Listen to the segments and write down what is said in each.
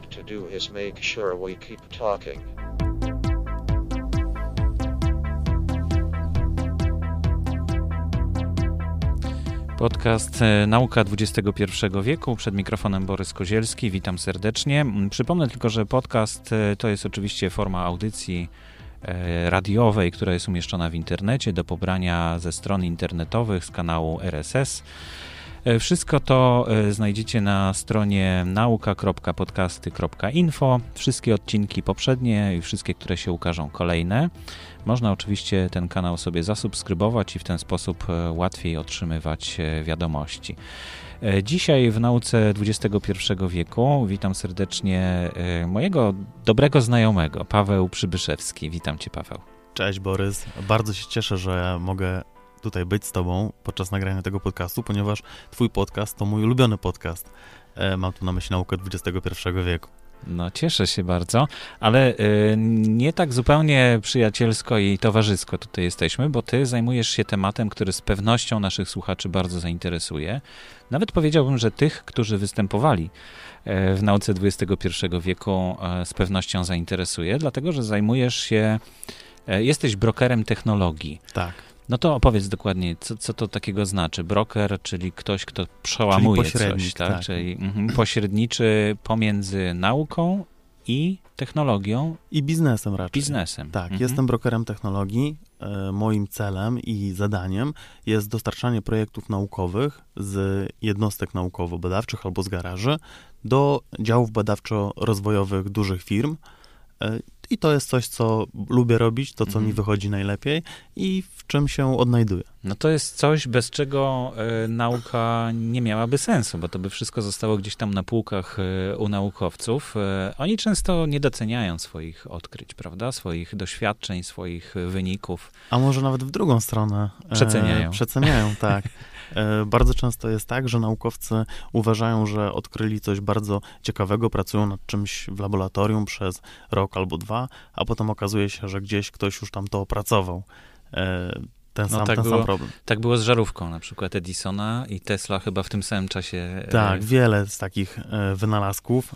need to do is make sure we keep talking. Podcast e, Nauka XXI wieku. Przed mikrofonem Borys Kozielski. Witam serdecznie. Mm, Przypomnę tylko, że podcast e, to jest oczywiście forma audycji e, radiowej, która jest umieszczona w internecie do pobrania ze stron internetowych z kanału RSS. E, Wszystko to e, znajdziecie na stronie nauka.podcasty.info. Wszystkie odcinki poprzednie i wszystkie, które się ukażą kolejne. Można oczywiście ten kanał sobie zasubskrybować i w ten sposób e, łatwiej otrzymywać wiadomości. Dzisiaj w nauce XXI wieku witam serdecznie mojego dobrego znajomego, Paweł Przybyszewski. Witam cię, Paweł. Cześć Borys, bardzo się cieszę, że mogę tutaj być z Tobą podczas nagrania tego podcastu, ponieważ Twój podcast to mój ulubiony podcast. E, Mam tu na myśli naukę XXI wieku. No, cieszę się bardzo, ale y, nie tak zupełnie przyjacielsko i towarzysko tutaj jesteśmy, bo ty zajmujesz się tematem, który z pewnością naszych słuchaczy bardzo zainteresuje. Nawet powiedziałbym, że tych, którzy występowali e, w nauce XXI wieku, e, z pewnością zainteresuje, dlatego że zajmujesz się, e, jesteś brokerem technologii. Tak, No to opowiedz dokładnie, co, co to takiego znaczy. Broker, czyli ktoś, kto przełamuje coś, tak? tak. Czyli mhm, pośredniczy pomiędzy nauką i technologią, i biznesem raczej. biznesem. Tak, Mhm. jestem brokerem technologii. E, Moim celem i zadaniem jest dostarczanie projektów naukowych z jednostek naukowo-badawczych albo z garaży do działów badawczo-rozwojowych dużych firm. I to jest coś, co lubię robić, to, co Mhm. mi wychodzi najlepiej i w czym się odnajduję. No to jest coś, bez czego e, nauka nie miałaby sensu, bo to by wszystko zostało gdzieś tam na półkach e, u naukowców. E, oni często nie doceniają swoich odkryć, prawda? Swoich doświadczeń, swoich wyników. A może nawet w drugą stronę. Przeceniają. Przeceniają, tak. E, Bardzo często jest tak, że naukowcy uważają, że odkryli coś bardzo ciekawego, pracują nad czymś w laboratorium przez rok albo dwa, a potem okazuje się, że gdzieś ktoś już tam to opracował. Ten, No sam, tak ten było. sam problem. Tak było z żarówką, na przykład Edisona i Tesla chyba w tym samym czasie. e, Tak, wiele z takich e, wynalazków,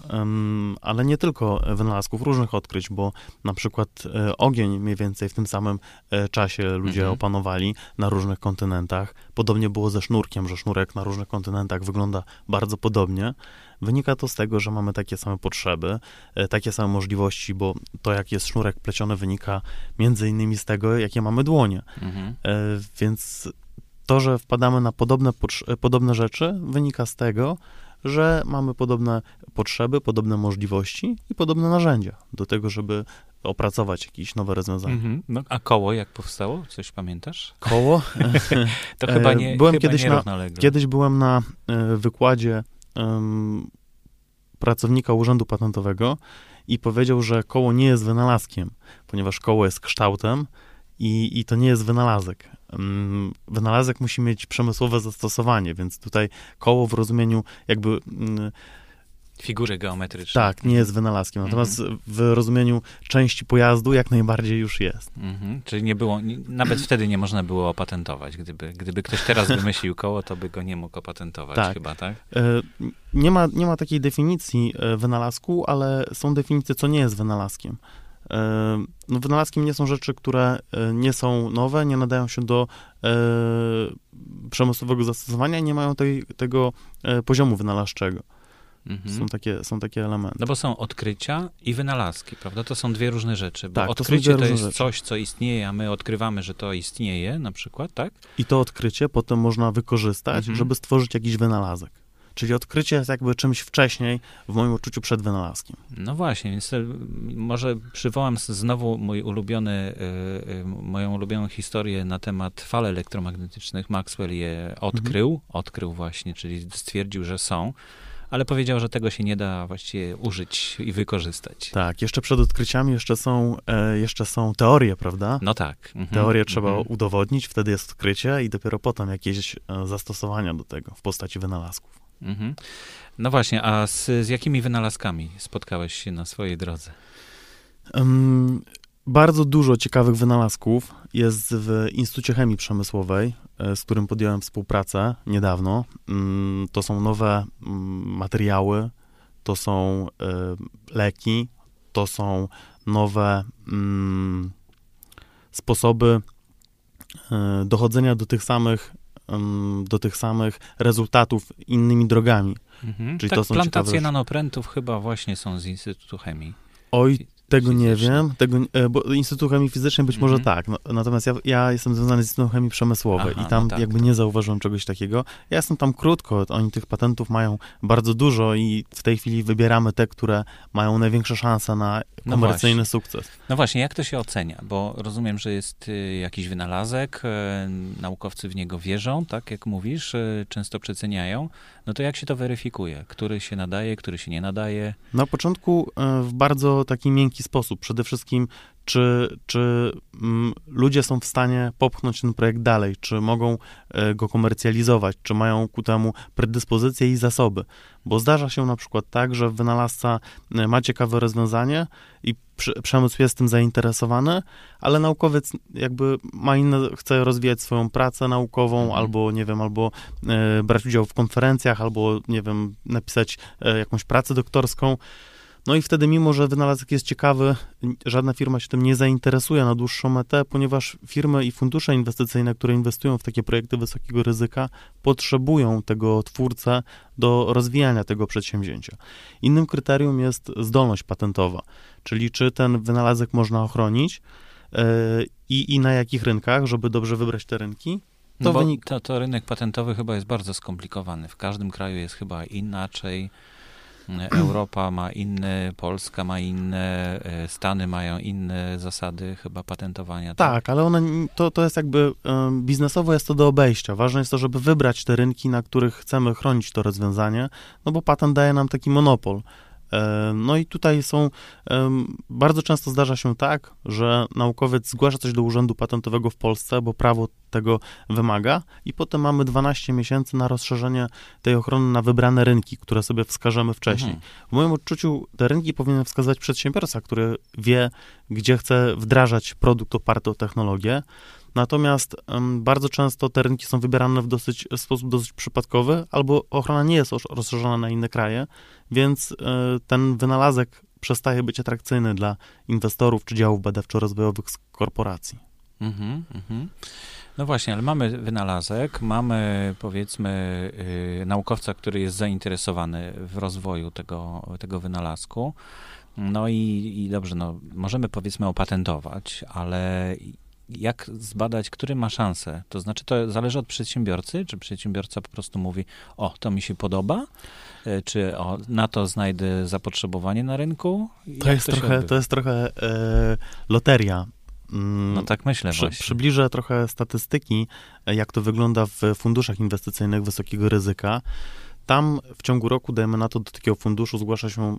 ale nie tylko wynalazków, różnych odkryć, bo na przykład e, ogień mniej więcej w tym samym czasie ludzie Mhm. opanowali na różnych kontynentach. Podobnie było ze sznurkiem, że sznurek na różnych kontynentach wygląda bardzo podobnie. Wynika to z tego, że mamy takie same potrzeby, e, takie same możliwości, bo to, jak jest sznurek pleciony, wynika między innymi z tego, jakie mamy dłonie. Mhm. E, Więc to, że wpadamy na podobne, e, podobne rzeczy, wynika z tego, że mamy podobne potrzeby, podobne możliwości i podobne narzędzia do tego, żeby opracować jakieś nowe rozwiązania. Mhm. No, a koło jak powstało? Coś pamiętasz? Koło. To chyba nie, byłem chyba kiedyś nie na-. Kiedyś byłem na wykładzie pracownika Urzędu Patentowego i powiedział, że koło nie jest wynalazkiem, ponieważ koło jest kształtem i, i to nie jest wynalazek. Wynalazek musi mieć przemysłowe zastosowanie, więc tutaj koło w rozumieniu jakby mm, Figury geometryczne. tak, nie jest wynalazkiem. Natomiast w rozumieniu części pojazdu jak najbardziej już jest. Mhm. Czyli nie było, nie, nawet wtedy nie można było opatentować. Gdyby, gdyby ktoś teraz wymyślił koło, to by go nie mógł opatentować Tak. chyba, tak? E, Nie ma, nie ma takiej definicji e, wynalazku, ale są definicje, co nie jest wynalazkiem. E, No, wynalazkiem nie są rzeczy, które e, nie są nowe, nie nadają się do e, przemysłowego zastosowania, nie mają tej, tego e, poziomu wynalazczego. Mhm. Są, takie, są takie elementy. No bo są odkrycia i wynalazki, prawda? To są dwie różne rzeczy. Bo Tak, to są odkrycie to, różne jest rzeczy. coś, co istnieje, a my odkrywamy, że to istnieje, na przykład, tak? I to odkrycie potem można wykorzystać, Mhm. żeby stworzyć jakiś wynalazek. Czyli odkrycie jest jakby czymś wcześniej, w moim odczuciu, przed wynalazkiem. No właśnie, więc to, może przywołam znowu mój ulubiony, y, y, moją ulubioną historię na temat fal elektromagnetycznych. Maxwell je odkrył, odkrył właśnie, czyli stwierdził, że są, ale powiedział, że tego się nie da właściwie użyć i wykorzystać. Tak, jeszcze przed odkryciami jeszcze są, e, jeszcze są teorie, prawda? No tak. Mhm, Teorię trzeba mhm. udowodnić, wtedy jest odkrycie i dopiero potem jakieś e, zastosowania do tego w postaci wynalazków. Mhm. No właśnie, a z, z jakimi wynalazkami spotkałeś się na swojej drodze? Em, bardzo dużo ciekawych wynalazków jest w Instytucie Chemii Przemysłowej, e, z którym podjąłem współpracę niedawno. Mm, To są nowe mm, materiały, to są y, leki, to są nowe mm, sposoby y, dochodzenia do tych samych do tych samych rezultatów innymi drogami. Mhm. Czyli tak, to są plantacje ciekawe- nanoprętów chyba właśnie są z Instytutu Chemii. Oj, tego nie wiem, tego, e, bo Instytut Chemii Fizycznej być może Mhm. tak, no, natomiast ja, ja jestem związany z Instytutem Chemii Przemysłowej Aha, i tam no tak, jakby to- nie zauważyłem czegoś takiego. Ja jestem tam krótko, oni tych patentów mają bardzo dużo i w tej chwili wybieramy te, które mają największe szanse na No komercyjny właśnie. sukces. No właśnie, jak to się ocenia? Bo rozumiem, że jest y, jakiś wynalazek, e, naukowcy w niego wierzą, tak jak mówisz, e, często przeceniają. No to jak się to weryfikuje? Który się nadaje, który się nie nadaje? Na początku e, w bardzo taki miękki sposób. Przede wszystkim, czy, czy mm, ludzie są w stanie popchnąć ten projekt dalej, czy mogą e, go komercjalizować, czy mają ku temu predyspozycje i zasoby. Bo zdarza się na przykład tak, że wynalazca e, ma ciekawe rozwiązanie i przemysł jest tym zainteresowany, ale naukowiec jakby ma inne, chce rozwijać swoją pracę naukową, Mhm. albo nie wiem, albo e, brać udział w konferencjach, albo nie wiem, napisać jakąś pracę doktorską. No i wtedy, mimo że wynalazek jest ciekawy, żadna firma się tym nie zainteresuje na dłuższą metę, ponieważ firmy i fundusze inwestycyjne, które inwestują w takie projekty wysokiego ryzyka, potrzebują tego twórcę do rozwijania tego przedsięwzięcia. Innym kryterium jest zdolność patentowa, czyli czy ten wynalazek można ochronić yy, i, i na jakich rynkach, żeby dobrze wybrać te rynki. No To bo wynik- to, to rynek patentowy chyba jest bardzo skomplikowany. W każdym kraju jest chyba inaczej. Europa ma inne, Polska ma inne, e, Stany mają inne zasady chyba patentowania. Tak, ale one, to, to jest jakby biznesowo jest to do obejścia. Ważne jest to, żeby wybrać te rynki, na których chcemy chronić to rozwiązanie, no bo patent daje nam taki monopol. No i tutaj są, bardzo często zdarza się tak, że naukowiec zgłasza coś do Urzędu Patentowego w Polsce, bo prawo tego wymaga i potem mamy 12 miesięcy na rozszerzenie tej ochrony na wybrane rynki, które sobie wskażemy wcześniej. Mhm. W moim odczuciu te rynki powinien wskazywać przedsiębiorca, który wie, gdzie chce wdrażać produkt oparty o technologię. Natomiast bardzo często te rynki są wybierane w, dosyć, w sposób dosyć przypadkowy, albo ochrona nie jest rozszerzona na inne kraje, więc e, ten wynalazek przestaje być atrakcyjny dla inwestorów czy działów badawczo-rozwojowych z korporacji. Mhm, mhm. No właśnie, ale mamy wynalazek, mamy powiedzmy y, naukowca, który jest zainteresowany w rozwoju tego, tego wynalazku. No i, i dobrze, no możemy powiedzmy opatentować, ale jak zbadać, który ma szansę? To znaczy, to zależy od przedsiębiorcy, czy przedsiębiorca po prostu mówi, o, to mi się podoba, y, czy o, na to znajdę zapotrzebowanie na rynku? To jest, trochę, to jest trochę e, loteria. Mm, No tak myślę Przy, właśnie. przybliżę trochę statystyki, e, jak to wygląda w funduszach inwestycyjnych wysokiego ryzyka. Tam w ciągu roku, dajemy na to, do takiego funduszu zgłasza się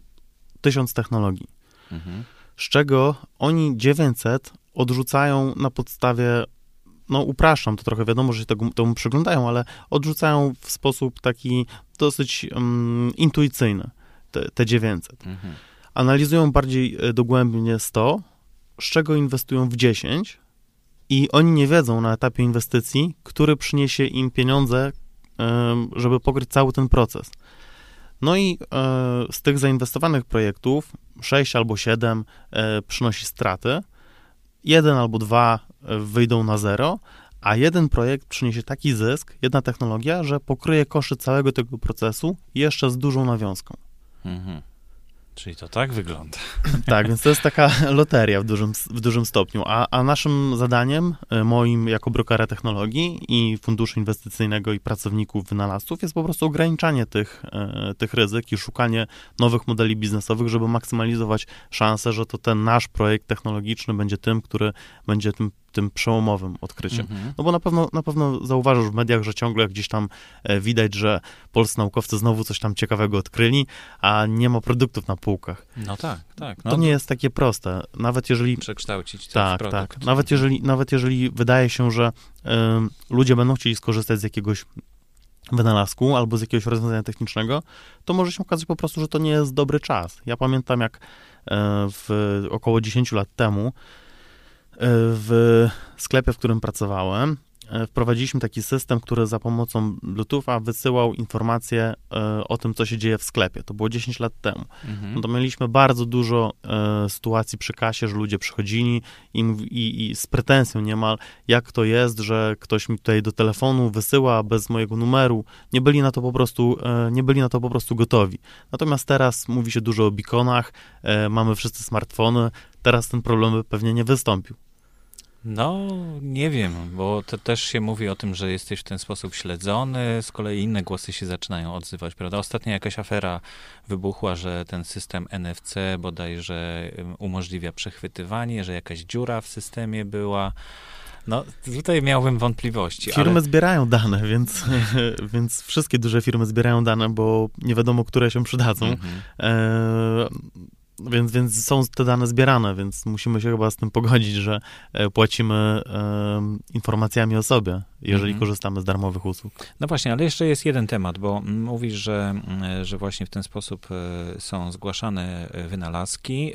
tysiąc technologii, Mhm. z czego oni 900 odrzucają na podstawie, no upraszczam to trochę, wiadomo, że się tego, temu przyglądają, ale odrzucają w sposób taki dosyć um, intuicyjny te, te 900 Mhm. analizują bardziej e, dogłębnie 100, z czego inwestują w 10 i oni nie wiedzą na etapie inwestycji, który przyniesie im pieniądze, em, żeby pokryć cały ten proces. No i e, z tych zainwestowanych projektów 6 albo 7 e, przynosi straty, jeden albo dwa e, wyjdą na zero, a jeden projekt przyniesie taki zysk, jedna technologia, że pokryje koszty całego tego procesu jeszcze z dużą nawiązką. Mhm. Czyli to tak wygląda. Tak, więc to jest taka loteria w dużym, w dużym stopniu. A, a naszym zadaniem, e, moim jako brokera technologii i funduszu inwestycyjnego i pracowników wynalazców jest po prostu ograniczanie tych, e, tych ryzyk i szukanie nowych modeli biznesowych, żeby maksymalizować szansę, że to ten nasz projekt technologiczny będzie tym, który będzie tym, tym przełomowym odkryciem. Mhm. No bo na pewno, na pewno zauważysz w mediach, że ciągle gdzieś tam e, widać, że polscy naukowcy znowu coś tam ciekawego odkryli, a nie ma produktów na półkach. No tak, tak. No, To nie jest takie proste. Nawet jeżeli. przekształcić w Tak, produkt. tak. Nawet jeżeli, nawet jeżeli wydaje się, że ym, ludzie będą chcieli skorzystać z jakiegoś wynalazku albo z jakiegoś rozwiązania technicznego, to może się okazać po prostu, że to nie jest dobry czas. Ja pamiętam, jak e, w około 10 lat temu w sklepie, w którym pracowałem, e, wprowadziliśmy taki system, który za pomocą Bluetootha wysyłał informacje e, o tym, co się dzieje w sklepie. To było 10 lat temu. Mhm. No to mieliśmy bardzo dużo e, sytuacji przy kasie, że ludzie przychodzili i, i, i z pretensją niemal, jak to jest, że ktoś mi tutaj do telefonu wysyła bez mojego numeru. Nie byli na to po prostu, nie byli na to po prostu gotowi. Natomiast teraz mówi się dużo o beaconach, e, mamy wszyscy smartfony, teraz ten problem by pewnie nie wystąpił. No, nie wiem, bo to też się mówi o tym, że jesteś w ten sposób śledzony, z kolei inne głosy się zaczynają odzywać, prawda? Ostatnio jakaś afera wybuchła, że ten system NFC bodajże umożliwia przechwytywanie, że jakaś dziura w systemie była. No, tutaj miałbym wątpliwości, Firmy ale... zbierają dane, więc, więc wszystkie duże firmy zbierają dane, bo nie wiadomo, które się przydadzą. Mhm. E, więc, więc są te dane zbierane, więc musimy się chyba z tym pogodzić, że e, płacimy e, informacjami o sobie, jeżeli Mhm. korzystamy z darmowych usług. No właśnie, ale jeszcze jest jeden temat, bo mówisz, że, mm, że właśnie w ten sposób e, są zgłaszane e, wynalazki.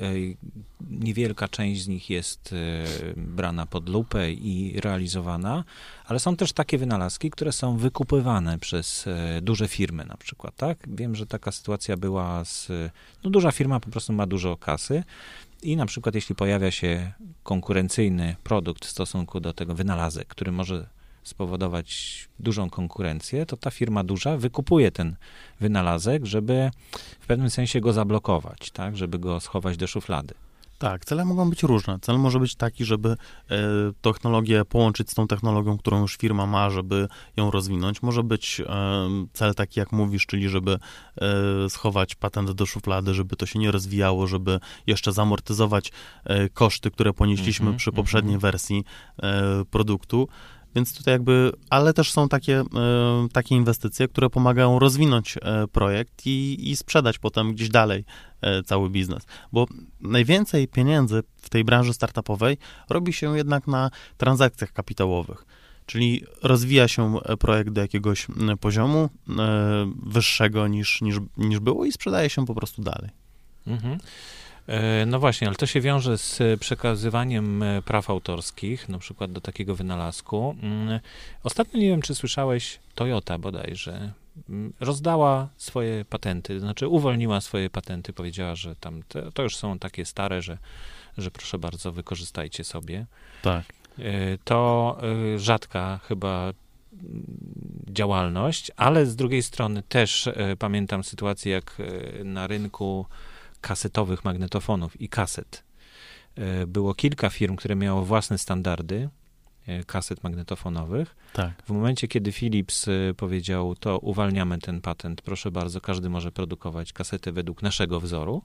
Niewielka część z nich jest e, brana pod lupę i realizowana, ale są też takie wynalazki, które są wykupywane przez e, duże firmy na przykład, tak? Wiem, że taka sytuacja była z... No duża firma po prostu ma dużo kasy i na przykład jeśli pojawia się konkurencyjny produkt w stosunku do tego wynalazek, który może spowodować dużą konkurencję, to ta firma duża wykupuje ten wynalazek, żeby w pewnym sensie go zablokować, tak, żeby go schować do szuflady. Tak, cele mogą być różne. Cel może być taki, żeby e, technologię połączyć z tą technologią, którą już firma ma, żeby ją rozwinąć. Może być e, cel taki, jak mówisz, czyli żeby e, schować patent do szuflady, żeby to się nie rozwijało, żeby jeszcze zamortyzować koszty, które ponieśliśmy Mhm, przy mhm. poprzedniej wersji e, produktu. Więc tutaj jakby, ale też są takie, e, takie inwestycje, które pomagają rozwinąć e, projekt i, i sprzedać potem gdzieś dalej e, cały biznes. Bo najwięcej pieniędzy w tej branży startupowej robi się jednak na transakcjach kapitałowych. Czyli rozwija się projekt do jakiegoś poziomu wyższego niż, niż, niż było i sprzedaje się po prostu dalej. Mhm. E, No właśnie, ale to się wiąże z przekazywaniem e, praw autorskich, na przykład do takiego wynalazku. Mm, Ostatnio nie wiem, czy słyszałeś, Toyota bodajże mm, rozdała swoje patenty, to znaczy uwolniła swoje patenty, powiedziała, że tam te, to już są takie stare, że, że proszę bardzo, wykorzystajcie sobie. Tak. E, To rzadka chyba mm, działalność, ale z drugiej strony też pamiętam sytuację, jak na rynku kasetowych magnetofonów i kaset e, było kilka firm, które miało własne standardy e, kaset magnetofonowych. Tak. W momencie, kiedy Philips e, powiedział, to uwalniamy ten patent, proszę bardzo, każdy może produkować kasety według naszego wzoru,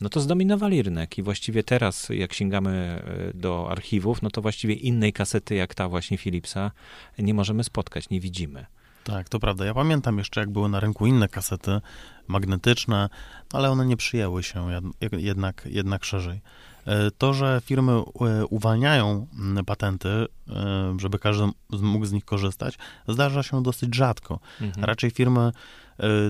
no to zdominowali rynek i właściwie teraz, jak sięgamy do archiwów, no to właściwie innej kasety jak ta właśnie Philipsa nie możemy spotkać, nie widzimy. Tak, to prawda. Ja pamiętam jeszcze, jak były na rynku inne kasety magnetyczne, ale one nie przyjęły się jed- jednak, jednak szerzej. E, To, że firmy e, uwalniają patenty, e, żeby każdy mógł z nich korzystać, zdarza się dosyć rzadko. Mhm. Raczej firmy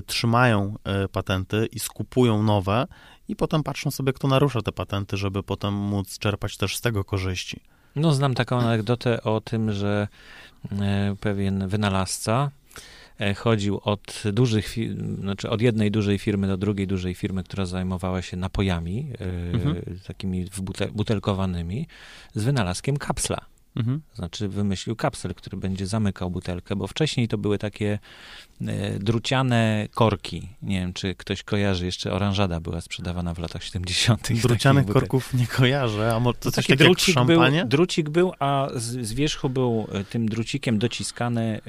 trzymają patenty i skupują nowe i potem patrzą sobie, kto narusza te patenty, żeby potem móc czerpać też z tego korzyści. No, znam taką anegdotę o tym, że pewien wynalazca chodził od dużych, znaczy od jednej dużej firmy do drugiej dużej firmy, która zajmowała się napojami, e, Mhm. takimi butelkowanymi, z wynalazkiem kapsla. Mhm. Znaczy wymyślił kapsel, który będzie zamykał butelkę, bo wcześniej to były takie e, druciane korki. Nie wiem, czy ktoś kojarzy, jeszcze oranżada była sprzedawana w latach 70. w takich Drucianych korków nie kojarzę, a może to to coś taki takiego jak drucik był, drucik był, a z, z wierzchu był e, tym drucikiem dociskany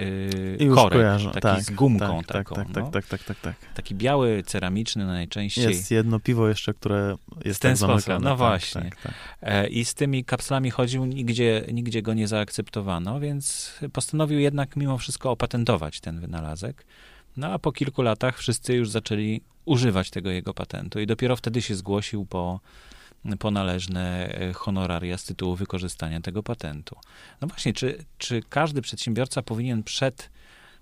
yy, już korek, kojarzę. taki tak, z gumką tak, taką. Tak, tak, no. tak, tak, tak, tak, tak. Taki biały, ceramiczny najczęściej. Jest jedno piwo jeszcze, które jest W ten tak sposób, zamykane. no tak, właśnie. Tak, tak. E, I z tymi kapslami chodził, nigdzie, nigdzie go nie zaakceptowano, więc postanowił jednak mimo wszystko opatentować ten wynalazek. No a po kilku latach wszyscy już zaczęli używać tego jego patentu i dopiero wtedy się zgłosił po, po należne e, honoraria z tytułu wykorzystania tego patentu. No właśnie, czy, czy każdy przedsiębiorca powinien przed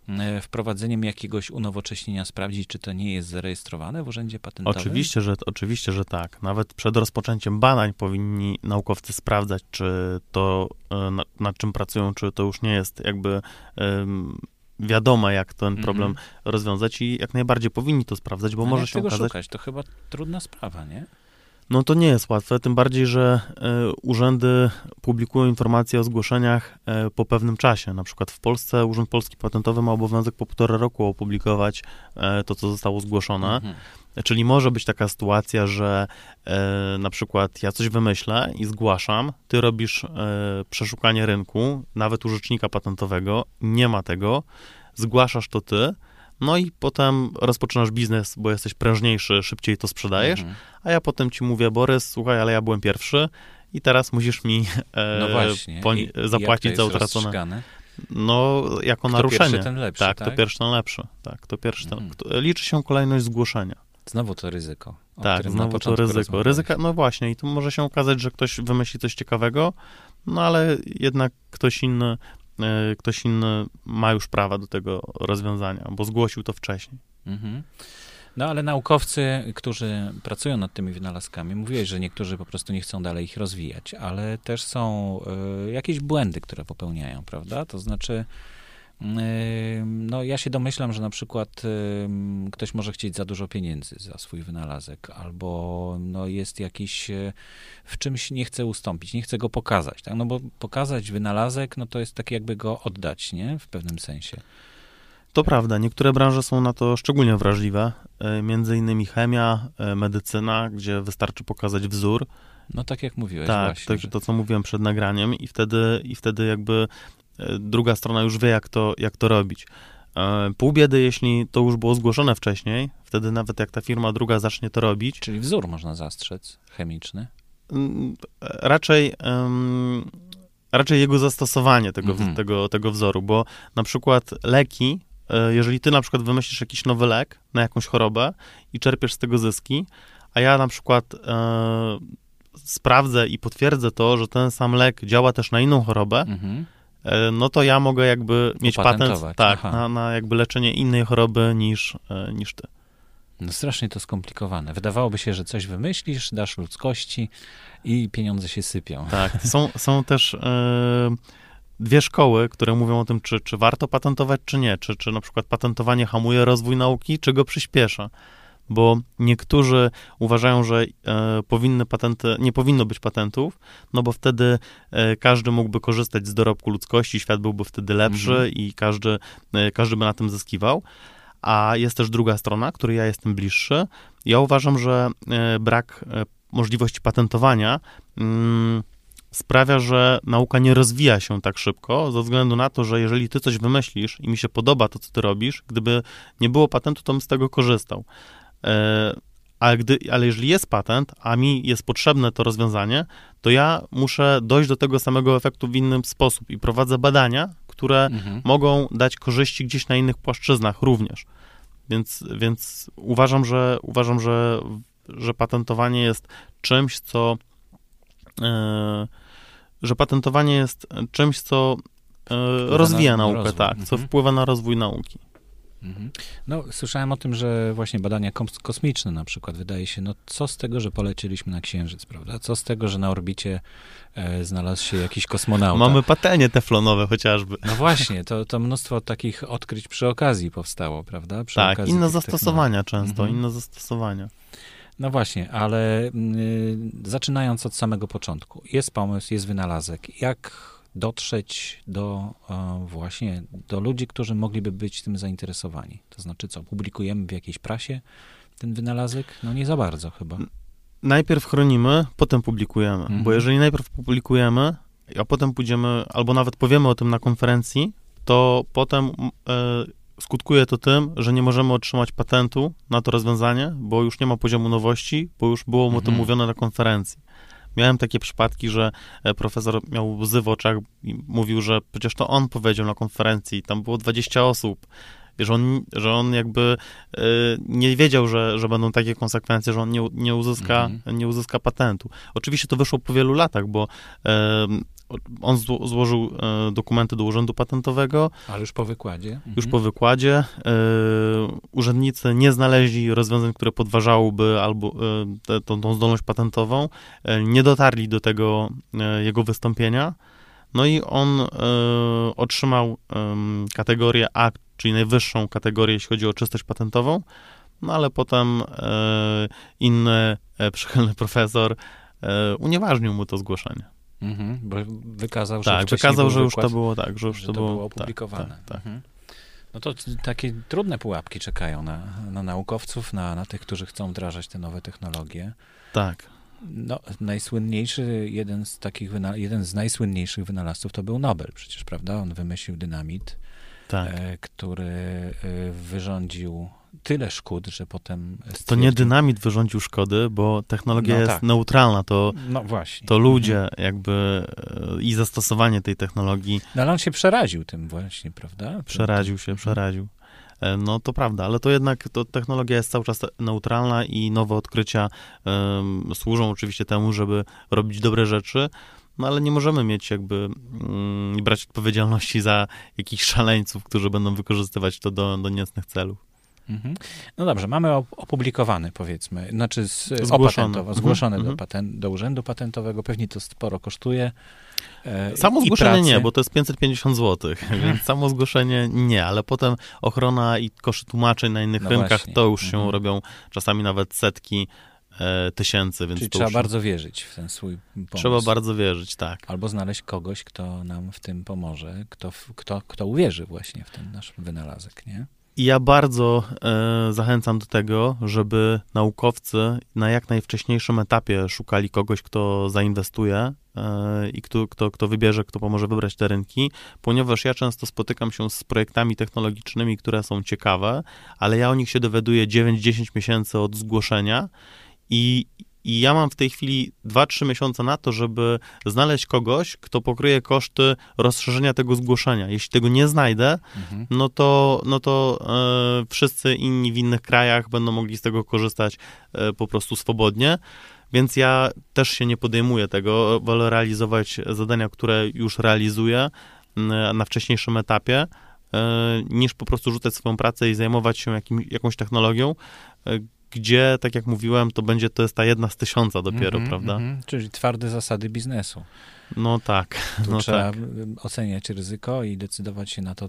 e, wprowadzeniem jakiegoś unowocześnienia sprawdzić, czy to nie jest zarejestrowane w Urzędzie Patentowym? Oczywiście, że, oczywiście, że tak. Nawet przed rozpoczęciem badań powinni naukowcy sprawdzać, czy to, e, nad, nad czym pracują, czy to już nie jest jakby um, wiadome, jak ten problem mm -hmm. rozwiązać i jak najbardziej powinni to sprawdzać, bo A może się tego okazać... szukać? To chyba trudna sprawa, nie? No to nie jest łatwe, tym bardziej, że e, urzędy publikują informacje o zgłoszeniach e, po pewnym czasie. Na przykład w Polsce Urząd Polski Patentowy ma obowiązek po półtora roku opublikować e, to, co zostało zgłoszone. Mhm. Czyli może być taka sytuacja, że e, na przykład ja coś wymyślę i zgłaszam, ty robisz e, przeszukanie rynku, nawet u rzecznika patentowego, nie ma tego, zgłaszasz to ty, no i potem rozpoczynasz biznes, bo jesteś prężniejszy, szybciej to sprzedajesz, mhm. a ja potem ci mówię, Borys, słuchaj, ale ja byłem pierwszy i teraz musisz mi e, no właśnie. zapłacić za utracone. Rozstrzygane? No, jako Kto naruszenie. Pierwszy, ten lepszy, tak, tak, to pierwszy, ten lepszy. Tak, to pierwszy, ten, mhm. Liczy się kolejność zgłoszenia. Znowu to ryzyko. Tak, znowu to ryzyko. Ryzyka, no właśnie, i tu może się okazać, że ktoś wymyśli coś ciekawego, no ale jednak ktoś inny ktoś inny ma już prawa do tego rozwiązania, bo zgłosił to wcześniej. Mhm. No ale naukowcy, którzy pracują nad tymi wynalazkami, mówiłeś, że niektórzy po prostu nie chcą dalej ich rozwijać, ale też są y, jakieś błędy, które popełniają, prawda? To znaczy no, ja się domyślam, że na przykład ktoś może chcieć za dużo pieniędzy za swój wynalazek, albo no, jest jakiś e, w czymś nie chce ustąpić, nie chce go pokazać, tak? No bo pokazać wynalazek, no to jest tak jakby go oddać, nie? W pewnym sensie. To prawda, niektóre branże są na to szczególnie wrażliwe, e, między innymi chemia, e, medycyna, gdzie wystarczy pokazać wzór. No tak jak mówiłeś tak, właśnie. Tak, że... to co mówiłem przed nagraniem i wtedy, i wtedy jakby druga strona już wie, jak to, jak to robić. E, pół biedy, jeśli to już było zgłoszone wcześniej, wtedy nawet jak ta firma druga zacznie to robić. Czyli wzór można zastrzec chemiczny? Mm, raczej, um, raczej jego zastosowanie tego, mhm. tego, tego wzoru, bo na przykład leki, e, jeżeli ty na przykład wymyślisz jakiś nowy lek na jakąś chorobę i czerpiesz z tego zyski, a ja na przykład e, sprawdzę i potwierdzę to, że ten sam lek działa też na inną chorobę, mhm E, no to ja mogę jakby mieć patent tak, na, na, jakby leczenie innej choroby niż, e, niż ty. No strasznie to skomplikowane. Wydawałoby się, że coś wymyślisz, dasz ludzkości i pieniądze się sypią. Tak, są, są też e, dwie szkoły, które mówią o tym, czy, czy warto patentować, czy nie. Czy, czy na przykład patentowanie hamuje rozwój nauki, czy go przyspiesza bo niektórzy uważają, że e, powinny patenty, nie powinno być patentów, no bo wtedy e, każdy mógłby korzystać z dorobku ludzkości, świat byłby wtedy lepszy mhm. i każdy, e, każdy by na tym zyskiwał. A jest też druga strona, której ja jestem bliższy. Ja uważam, że e, brak e, możliwości patentowania mm, sprawia, że nauka nie rozwija się tak szybko, ze względu na to, że jeżeli ty coś wymyślisz i mi się podoba to, co ty robisz, gdyby nie było patentu, to bym z tego korzystał. Ale, gdy, ale jeżeli jest patent, a mi jest potrzebne to rozwiązanie, to ja muszę dojść do tego samego efektu w inny sposób i prowadzę badania, które mhm. mogą dać korzyści gdzieś na innych płaszczyznach również. Więc, więc uważam, że uważam, że, że patentowanie jest czymś, co yy, że patentowanie jest czymś, co yy, rozwija na, naukę, tak, mhm. co wpływa na rozwój nauki. Mhm. No, słyszałem o tym, że właśnie badania kosmiczne na przykład, wydaje się, no co z tego, że polecieliśmy na Księżyc, prawda? Co z tego, że na orbicie e, znalazł się jakiś kosmonauta? Mamy patelnie teflonowe chociażby. No właśnie, to, to mnóstwo takich odkryć przy okazji powstało, prawda? Przy tak, inne zastosowania często, mhm. inne zastosowania. No właśnie, ale y, zaczynając od samego początku, jest pomysł, jest wynalazek. Jak dotrzeć do e, właśnie do ludzi, którzy mogliby być tym zainteresowani. To znaczy co, publikujemy w jakiejś prasie ten wynalazek? No nie za bardzo chyba. Najpierw chronimy, potem publikujemy, mhm. bo jeżeli najpierw publikujemy, a potem pójdziemy, albo nawet powiemy o tym na konferencji, to potem e, skutkuje to tym, że nie możemy otrzymać patentu na to rozwiązanie, bo już nie ma poziomu nowości, bo już było mu to mhm. mówione na konferencji. Miałem takie przypadki, że e, profesor miał łzy w oczach i mówił, że przecież to on powiedział na konferencji, tam było 20 osób, że on, że on jakby y, nie wiedział, że, że będą takie konsekwencje, że on nie, nie, uzyska, mhm. nie uzyska patentu. Oczywiście to wyszło po wielu latach, bo y, on zło, złożył e, dokumenty do Urzędu Patentowego. Ale już po wykładzie? Mhm. Już po wykładzie. E, urzędnicy nie znaleźli rozwiązań, które podważałyby albo e, te, tą, tą zdolność patentową. E, nie dotarli do tego e, jego wystąpienia. No i on e, otrzymał kategorię A, czyli najwyższą kategorię, jeśli chodzi o czystość patentową. No ale potem inny przychylny profesor unieważnił mu to zgłoszenie. Mhm, bo wykazał, że Tak, wykazał, że już to było tak, że już że to, było, było tak, opublikowane. Tak, tak. Mhm. No to takie trudne pułapki czekają na, na naukowców, na, na tych, którzy chcą wdrażać te nowe technologie. tak. No, najsłynniejszy, jeden z takich, jeden z najsłynniejszych wynalazców to był Nobel przecież, prawda? On wymyślił dynamit, tak. e, który e, wyrządził tyle szkód, że potem To nie dynamit wyrządził szkody, bo technologia No jest tak. neutralna, to, No właśnie. to ludzie jakby e, i zastosowanie tej technologii No ale on się przeraził tym właśnie, prawda? przeraził się, przeraził. E, No to prawda, ale to jednak to technologia jest cały czas neutralna i nowe odkrycia em, służą oczywiście temu, żeby robić dobre rzeczy, no ale nie możemy mieć jakby i brać odpowiedzialności za jakichś szaleńców, którzy będą wykorzystywać to do, do niecnych celów. Mhm. No dobrze, mamy op- opublikowany, powiedzmy, znaczy z, Zgłoszony. Mhm, zgłoszony do, mhm. paten- do urzędu patentowego, pewnie to sporo kosztuje. E, Samo zgłoszenie nie, bo to jest 550 zł, więc samo zgłoszenie nie, ale potem ochrona i koszty tłumaczeń na innych No rynkach właśnie. to już się Mhm. robią czasami nawet setki e, tysięcy, więc Czyli trzeba już bardzo wierzyć w ten swój pomysł. trzeba bardzo wierzyć, tak. Albo znaleźć kogoś, kto nam w tym pomoże, kto, kto, kto uwierzy właśnie w ten nasz wynalazek, nie? I ja bardzo e, zachęcam do tego, żeby naukowcy na jak najwcześniejszym etapie szukali kogoś, kto zainwestuje e, i kto, kto, kto wybierze, kto pomoże wybrać te rynki, ponieważ ja często spotykam się z projektami technologicznymi, które są ciekawe, ale ja o nich się dowiaduję 9-10 miesięcy od zgłoszenia i, i ja mam w tej chwili 2-3 miesiące na to, żeby znaleźć kogoś, kto pokryje koszty rozszerzenia tego zgłoszenia. Jeśli tego nie znajdę, Mhm. no to, no to e, wszyscy inni w innych krajach będą mogli z tego korzystać e, po prostu swobodnie. Więc ja też się nie podejmuję tego, wolę realizować zadania, które już realizuję na wcześniejszym etapie, e, niż po prostu rzucać swoją pracę i zajmować się jakim, jakąś technologią, e, gdzie, tak jak mówiłem, to będzie, to jest ta jedna z tysiąca dopiero, Mhm, prawda? mhm. Czyli twarde zasady biznesu. No tak, Tu no trzeba tak. y, oceniać ryzyko i decydować się na to,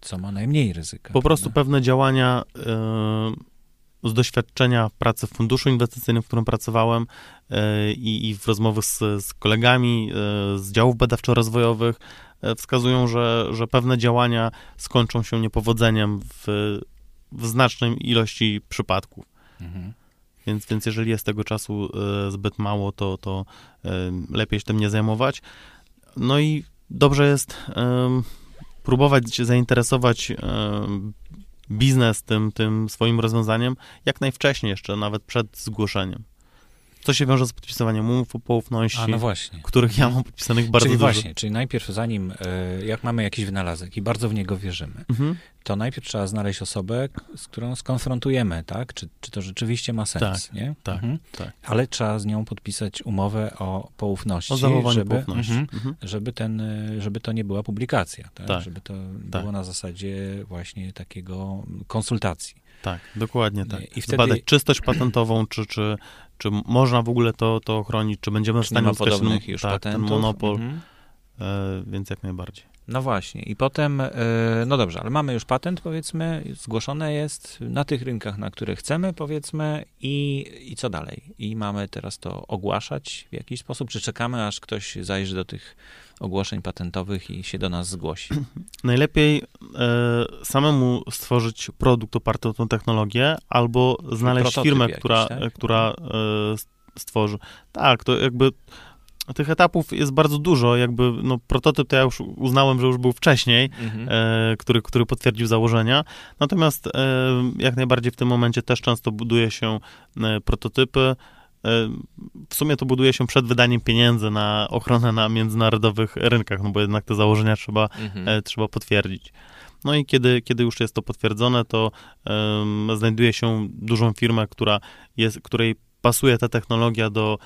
co ma najmniej ryzyka. Po prostu prawda? pewne działania e, z doświadczenia pracy w funduszu inwestycyjnym, w którym pracowałem e, i, w rozmowach z, z kolegami e, z działów badawczo-rozwojowych e, wskazują, że, że pewne działania skończą się niepowodzeniem w, w znacznej ilości przypadków. Mhm. Więc, więc jeżeli jest tego czasu e, zbyt mało, to, to e, lepiej się tym nie zajmować. No i dobrze jest em, próbować się zainteresować biznes tym, tym swoim rozwiązaniem jak najwcześniej jeszcze, nawet przed zgłoszeniem. Co się wiąże z podpisywaniem umów o poufności, A no właśnie. których ja mam podpisanych bardzo czyli dużo. właśnie, czyli najpierw zanim, e, jak mamy jakiś wynalazek i bardzo w niego wierzymy, Mhm. to najpierw trzeba znaleźć osobę, z którą skonfrontujemy, tak? Czy, czy to rzeczywiście ma sens, Tak, nie? tak, Mhm. tak. Ale trzeba z nią podpisać umowę o poufności, O zachowaniu żeby, poufności. mhm, Mhm. żeby, ten, e, żeby to nie była publikacja, tak? Tak, żeby to tak. było na zasadzie właśnie takiego konsultacji. Tak, dokładnie tak. I- wtedy- czystość patentową, czy, czy, czy można w ogóle to, to ochronić, czy będziemy w stanie uzyskać ten- już tak, ten monopol, Mhm. e, więc jak najbardziej. No właśnie. I potem, e, no dobrze, ale mamy już patent, powiedzmy, zgłoszone jest na tych rynkach, na które chcemy, powiedzmy, i, i co dalej? I mamy teraz to ogłaszać w jakiś sposób, czy czekamy, aż ktoś zajrzy do tych ogłoszeń patentowych i się do nas zgłosi? Najlepiej e, samemu stworzyć produkt oparty o tą technologię, albo znaleźć prototyp firmę, jakiś, która, tak? która e, stworzy. Tak, to jakby tych etapów jest bardzo dużo, jakby no, prototyp to ja już uznałem, że już był wcześniej, Mhm. e, który, który potwierdził założenia. Natomiast e, jak najbardziej w tym momencie też często buduje się e, prototypy. E, W sumie to buduje się przed wydaniem pieniędzy na ochronę na międzynarodowych rynkach, no bo jednak te założenia trzeba, Mhm. e, trzeba potwierdzić. No i kiedy, kiedy już jest to potwierdzone, to em, znajduje się dużą firmę, która jest, której pasuje ta technologia do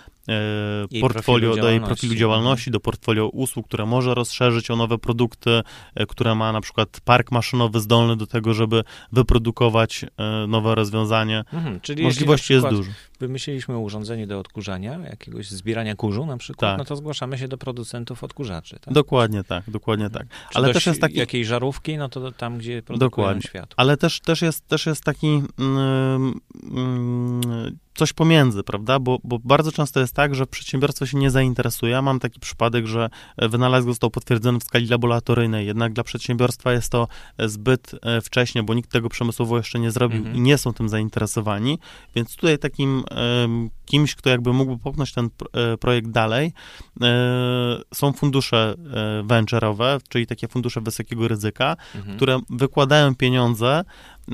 Jej portfolio, do jej profilu działalności, do portfolio usług, które może rozszerzyć o nowe produkty, e, które ma na przykład park maszynowy zdolny do tego, żeby wyprodukować e, nowe rozwiązanie. Mhm, czyli Możliwości jest dużo. Wymyśliliśmy urządzenie do odkurzania, jakiegoś zbierania kurzu na przykład, Tak. no to zgłaszamy się do producentów odkurzaczy. Tak? Dokładnie tak, dokładnie tak. Czy ale też jest taki- jakiejś żarówki, no to tam, gdzie produkują Dokładnie. światło. Ale też, też, jest, też jest taki mm, mm, coś pomiędzy, prawda? Bo, bo bardzo często jest tak, że przedsiębiorstwo się nie zainteresuje. Ja mam taki przypadek, że wynalazek został potwierdzony w skali laboratoryjnej, jednak dla przedsiębiorstwa jest to zbyt e, wcześnie, bo nikt tego przemysłowo jeszcze nie zrobił Mhm. i nie są tym zainteresowani. Więc tutaj takim kimś, kto jakby mógłby popchnąć ten pro- e, projekt dalej, e, są fundusze e, venture'owe, czyli takie fundusze wysokiego ryzyka, Mhm. które wykładają pieniądze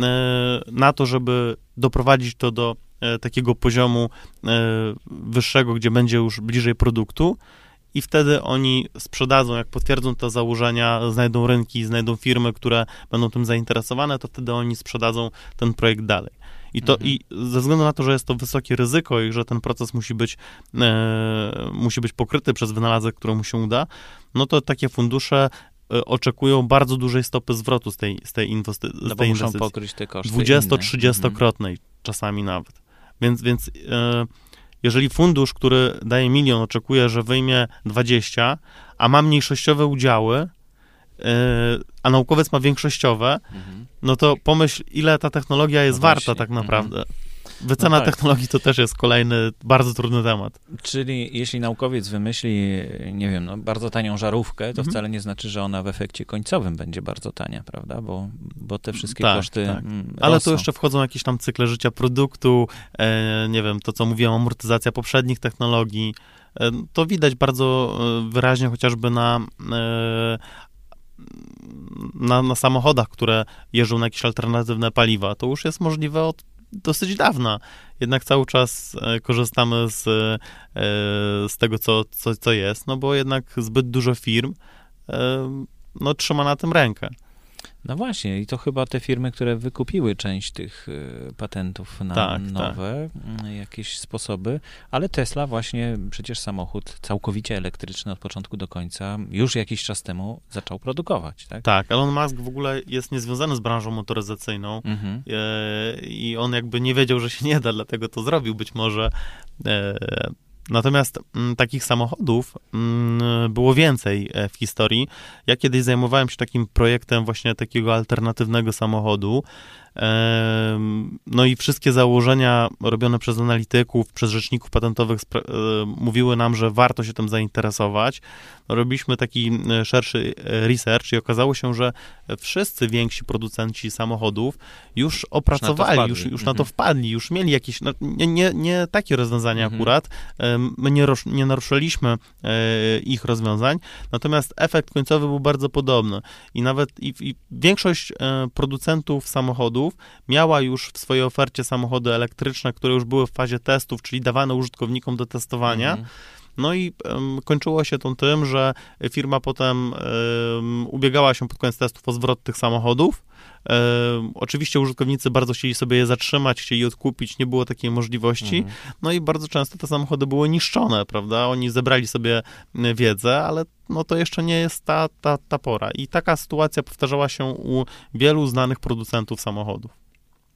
e, na to, żeby doprowadzić to do e, takiego poziomu e, wyższego, gdzie będzie już bliżej produktu i wtedy oni sprzedadzą, jak potwierdzą te założenia, znajdą rynki, znajdą firmy, które będą tym zainteresowane, to wtedy oni sprzedadzą ten projekt dalej. I, to, Mhm. I ze względu na to, że jest to wysokie ryzyko i że ten proces musi być, e, musi być pokryty przez wynalazek, któremu się uda, no to takie fundusze e, oczekują bardzo dużej stopy zwrotu z tej, z tej, inwesty- z No bo tej muszą inwestycji. pokryć te koszty inne. Mhm. 20-30-krotnej czasami nawet. Więc, więc e, jeżeli fundusz, który daje milion, oczekuje, że wyjmie 20, a ma mniejszościowe udziały, e, a naukowiec ma większościowe, Mhm. no to pomyśl, ile ta technologia jest No warta tak mhm. Wycena No tak. technologii to też jest kolejny bardzo trudny temat. Czyli jeśli naukowiec wymyśli, nie wiem, no, bardzo tanią żarówkę, to Mhm. wcale nie znaczy, że ona w efekcie końcowym będzie bardzo tania, prawda? Bo, bo te wszystkie Tak, koszty tak. mm, Ale tu jeszcze wchodzą jakieś tam cykle życia produktu, e, nie wiem, to co mówiłem, amortyzacja poprzednich technologii. E, to widać bardzo e, wyraźnie chociażby na, e, na, na samochodach, które jeżdżą na jakieś alternatywne paliwa. To już jest możliwe od dosyć dawna. Jednak cały czas e, korzystamy z, e, z tego, co, co, co jest, no bo jednak zbyt dużo firm e, no, trzyma na tym rękę. No właśnie, i to chyba te firmy, które wykupiły część tych y, patentów na Tak, nowe y, jakieś sposoby, ale Tesla właśnie przecież samochód całkowicie elektryczny od początku do końca już jakiś czas temu zaczął produkować, tak? Tak, Elon Musk w ogóle jest niezwiązany z branżą motoryzacyjną Mhm. e, i on jakby nie wiedział, że się nie da, dlatego to zrobił być może. Natomiast mm, takich samochodów mm, było więcej e, w historii. Ja kiedyś zajmowałem się takim projektem właśnie takiego alternatywnego samochodu. No i wszystkie założenia robione przez analityków, przez rzeczników patentowych e, mówiły nam, że warto się tym zainteresować. Robiliśmy taki e, szerszy e, research i okazało się, że wszyscy więksi producenci samochodów już opracowali, wpadli. już, już na to Mhm. wpadli, już mieli jakieś, no, nie, nie, nie takie rozwiązania Mhm. akurat. My nie, nie naruszyliśmy ich rozwiązań, natomiast efekt końcowy był bardzo podobny. I nawet i, i większość producentów samochodów miała już w swojej ofercie samochody elektryczne, które już były w fazie testów, czyli dawane użytkownikom do testowania. Mhm. No i em, kończyło się to tym, że firma potem em, ubiegała się pod koniec testów o zwrot tych samochodów. Em, oczywiście użytkownicy bardzo chcieli sobie je zatrzymać, chcieli odkupić, nie było takiej możliwości. Mhm. No i bardzo często te samochody były niszczone, prawda? Oni zebrali sobie y, wiedzę, ale no to jeszcze nie jest ta, ta, ta pora. I taka sytuacja powtarzała się u wielu znanych producentów samochodów.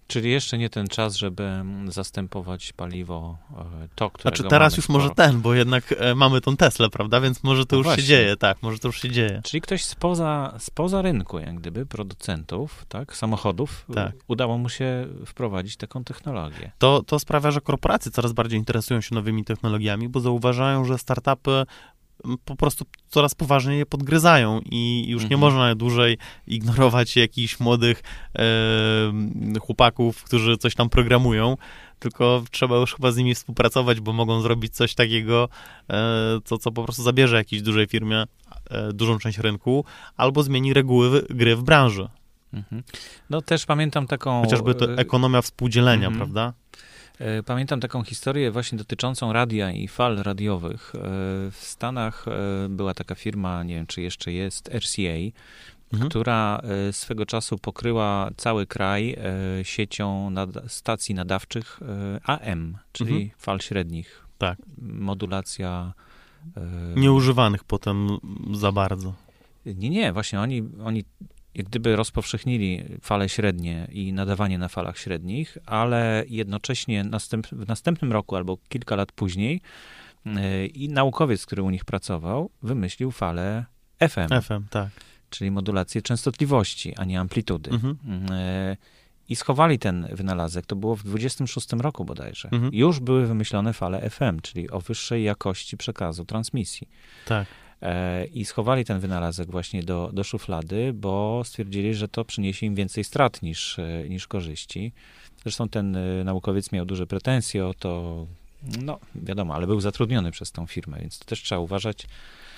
Czyli jeszcze nie ten czas, żeby mm, zastępować paliwo e, to, którego Znaczy teraz już sporo. może ten, bo jednak e, mamy tą Teslę, prawda? Więc może to No już właśnie. się dzieje, tak, może to już się dzieje. Czyli ktoś spoza, spoza rynku, jak gdyby, producentów, tak, samochodów, Tak. udało mu się wprowadzić taką technologię. To, to sprawia, że korporacje coraz bardziej interesują się nowymi technologiami, bo zauważają, że startupy po prostu coraz poważniej je podgryzają i już nie Mhm. można dłużej ignorować jakichś młodych e, chłopaków, którzy coś tam programują, tylko trzeba już chyba z nimi współpracować, bo mogą zrobić coś takiego, e, co, co po prostu zabierze jakiejś dużej firmie e, dużą część rynku, albo zmieni reguły gry w branży. Mhm. No też pamiętam taką... Chociażby to e, ekonomia współdzielenia, mhm. prawda? E, Pamiętam taką historię właśnie dotyczącą radia i fal radiowych. E, W Stanach e, była taka firma, nie wiem czy jeszcze jest, RCA, Mhm. która swego czasu pokryła cały kraj siecią stacji nadawczych AM, czyli Mhm. fal średnich Tak. Modulacja. Nieużywanych potem za bardzo. Nie, nie, właśnie oni, oni jak gdyby rozpowszechnili fale średnie i nadawanie na falach średnich, ale jednocześnie następ, w następnym roku albo kilka lat później e, i naukowiec, który u nich pracował, wymyślił falę FM, FM, tak. czyli modulację częstotliwości, a nie amplitudy. Mhm. E, I schowali ten wynalazek, to było w 26 roku bodajże. Mhm. Już były wymyślone fale FM, czyli o wyższej jakości przekazu, transmisji. Tak. E, I schowali ten wynalazek właśnie do, do szuflady, bo stwierdzili, że to przyniesie im więcej strat niż, e, niż korzyści. Zresztą ten e, naukowiec miał duże pretensje o to, no wiadomo, ale był zatrudniony przez tą firmę, więc to też trzeba uważać.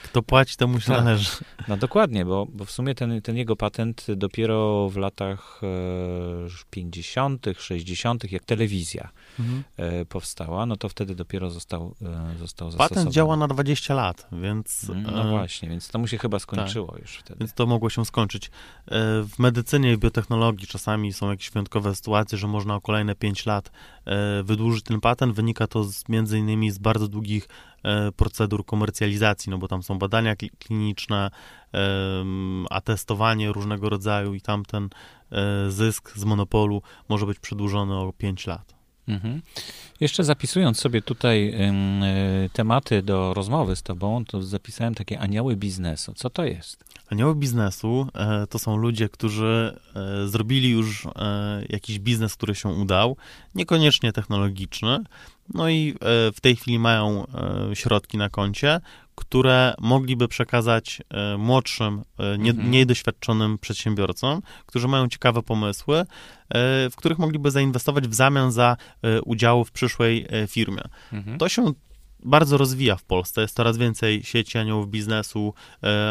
Kto płaci, temu się Tak. należy. No dokładnie, bo, bo w sumie ten, ten jego patent dopiero w latach e, 50., 60., jak telewizja Mhm. e, powstała, no to wtedy dopiero został, e, został zastosowany. Patent działa na 20 lat, więc, No e, właśnie, więc to mu się chyba skończyło już wtedy. więc to mogło się skończyć. E, W medycynie i biotechnologii czasami są jakieś wyjątkowe sytuacje, że można o kolejne 5 lat e, wydłużyć ten patent. Wynika to z, między innymi z bardzo długich procedur komercjalizacji, no bo tam są badania kli- kliniczne, em, a testowanie różnego rodzaju i tamten e, zysk z monopolu może być przedłużony o 5 lat. Mhm. Jeszcze zapisując sobie tutaj y, tematy do rozmowy z tobą, to zapisałem takie anioły biznesu. Co to jest? Anioły biznesu e, to są ludzie, którzy e, zrobili już e, jakiś biznes, który się udał, niekoniecznie technologiczny, no i e, w tej chwili mają e, środki na koncie, które mogliby przekazać e, młodszym, nie, Mhm. mniej doświadczonym przedsiębiorcom, którzy mają ciekawe pomysły, w których mogliby zainwestować w zamian za e, udział w przyszłej firmie. Mhm. To się bardzo rozwija w Polsce. Jest coraz więcej sieci aniołów biznesu,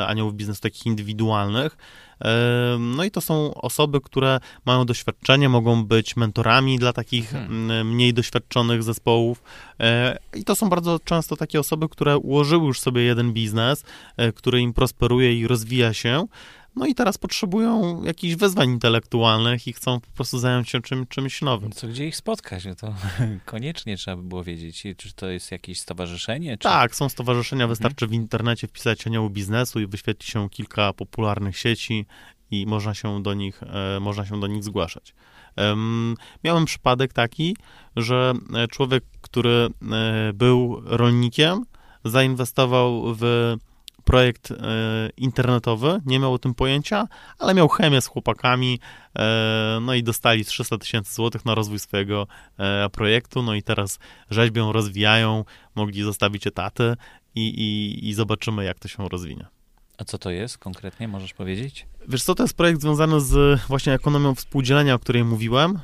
aniołów biznesu takich indywidualnych. No i to są osoby, które mają doświadczenie, mogą być mentorami dla takich Hmm. m, mniej doświadczonych zespołów. E, I to są bardzo często takie osoby, które ułożyły już sobie jeden biznes, e, który im prosperuje i rozwija się. No i teraz potrzebują jakichś wyzwań intelektualnych i chcą po prostu zająć się czym, czymś nowym. Co, gdzie ich spotkać? No to koniecznie trzeba by było wiedzieć, czy to jest jakieś stowarzyszenie? Czy... Tak, są stowarzyszenia, Mhm. wystarczy w internecie wpisać anioł biznesu i wyświetli się kilka popularnych sieci i można się do nich, e, można się do nich zgłaszać. Em, miałem przypadek taki, że e, człowiek, który e, był rolnikiem, zainwestował w projekt e, internetowy, nie miał o tym pojęcia, ale miał chemię z chłopakami, e, no i dostali 300 tysięcy złotych na rozwój swojego e, projektu, no i teraz rzeźbią, rozwijają, mogli zostawić etaty i, i, i zobaczymy, jak to się rozwinie. A co to jest konkretnie, możesz powiedzieć? Wiesz co, to jest projekt związany z właśnie ekonomią współdzielenia, o której mówiłem.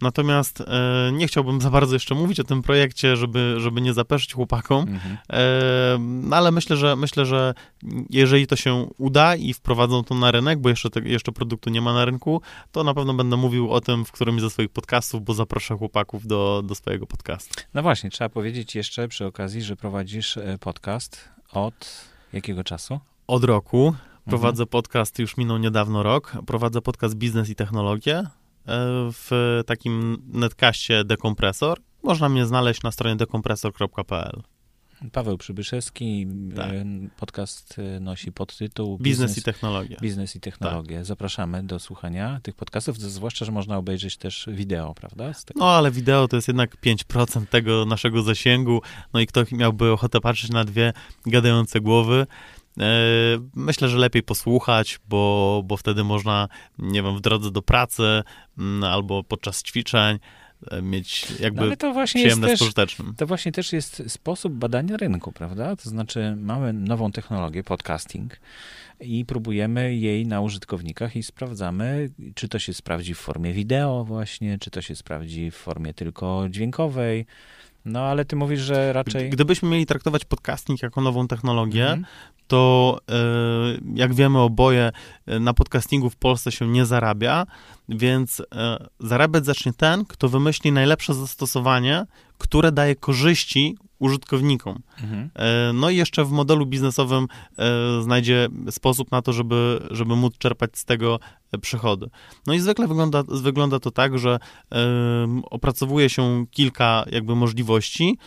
Natomiast e, nie chciałbym za bardzo jeszcze mówić o tym projekcie, żeby, żeby nie zapeszyć chłopakom. Mhm. E, no ale myślę, że myślę, że jeżeli to się uda i wprowadzą to na rynek, bo jeszcze, te, jeszcze produktu nie ma na rynku, to na pewno będę mówił o tym w którymś ze swoich podcastów, bo zaproszę chłopaków do, do swojego podcastu. No właśnie, trzeba powiedzieć jeszcze przy okazji, że prowadzisz e, podcast od jakiego czasu? Od roku Mhm. prowadzę podcast, już minął niedawno rok, prowadzę podcast Biznes i Technologie w takim netkaście Dekompresor. Można mnie znaleźć na stronie dekompresor.pl. Paweł Przybyszewski, Tak. e, podcast e, nosi podtytuł Biznes i technologia. Biznes i technologie. Zapraszamy do słuchania tych podcastów, zwłaszcza, że można obejrzeć też wideo, prawda? No ale wideo to jest jednak 5% tego naszego zasięgu. No i kto miałby ochotę patrzeć na dwie gadające głowy, myślę, że lepiej posłuchać, bo, bo wtedy można, nie wiem, w drodze do pracy mm, albo podczas ćwiczeń e, mieć No, jakby ale to właśnie przyjemne z też, pożytecznym. to właśnie też jest sposób badania rynku, prawda? To znaczy mamy nową technologię, podcasting i próbujemy jej na użytkownikach i sprawdzamy, czy to się sprawdzi w formie wideo właśnie, czy to się sprawdzi w formie tylko dźwiękowej. No ale ty mówisz, że raczej... Gdybyśmy mieli traktować podcasting jako nową technologię, Mhm. To e, jak wiemy oboje, e, na podcastingu w Polsce się nie zarabia, więc e, zarabiać zacznie ten, kto wymyśli najlepsze zastosowanie, które daje korzyści użytkownikom. Mhm. No i jeszcze w modelu biznesowym znajdzie sposób na to, żeby, żeby móc czerpać z tego przychody. No i zwykle wygląda, wygląda to tak, że opracowuje się kilka jakby możliwości,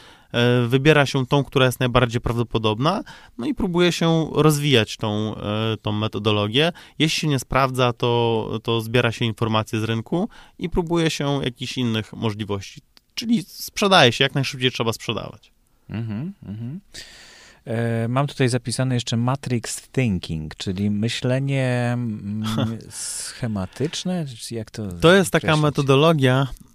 wybiera się tą, która jest najbardziej prawdopodobna, no i próbuje się rozwijać tą, e, tą metodologię. Jeśli się nie sprawdza, to, to zbiera się informacje z rynku i próbuje się jakichś innych możliwości. Czyli sprzedaje się, jak najszybciej trzeba sprzedawać. Mhm, mhm. E, mam tutaj zapisane jeszcze matrix thinking, czyli myślenie mm, schematyczne, jak to To jest taka określić? metodologia, e,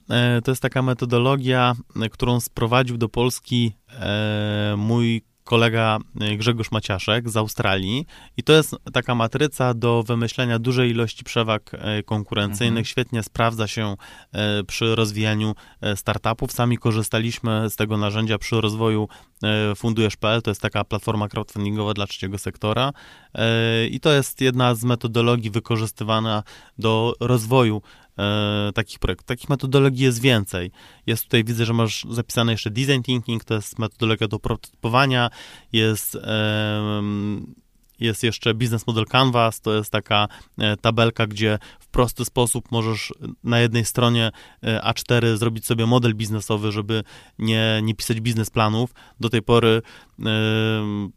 to jest taka metodologia, e, którą sprowadził do Polski e, mój kolega e, Grzegorz Maciaszek z Australii i to jest taka matryca do wymyślenia dużej ilości przewag e, konkurencyjnych. Mhm. Świetnie sprawdza się e, przy rozwijaniu e, startupów. Sami korzystaliśmy z tego narzędzia przy rozwoju e, Fundujesz.pl, to jest taka platforma crowdfundingowa dla trzeciego sektora e, i to jest jedna z metodologii wykorzystywana do rozwoju e, takich projektów. Takich metodologii jest więcej. Jest tutaj, widzę, że masz zapisane jeszcze design thinking, to jest metodologia do prototypowania, jest, em, jest jeszcze business model canvas, to jest taka e, tabelka, gdzie w prosty sposób możesz na jednej stronie e, A4 zrobić sobie model biznesowy, żeby nie, nie pisać biznesplanów. Do tej pory em,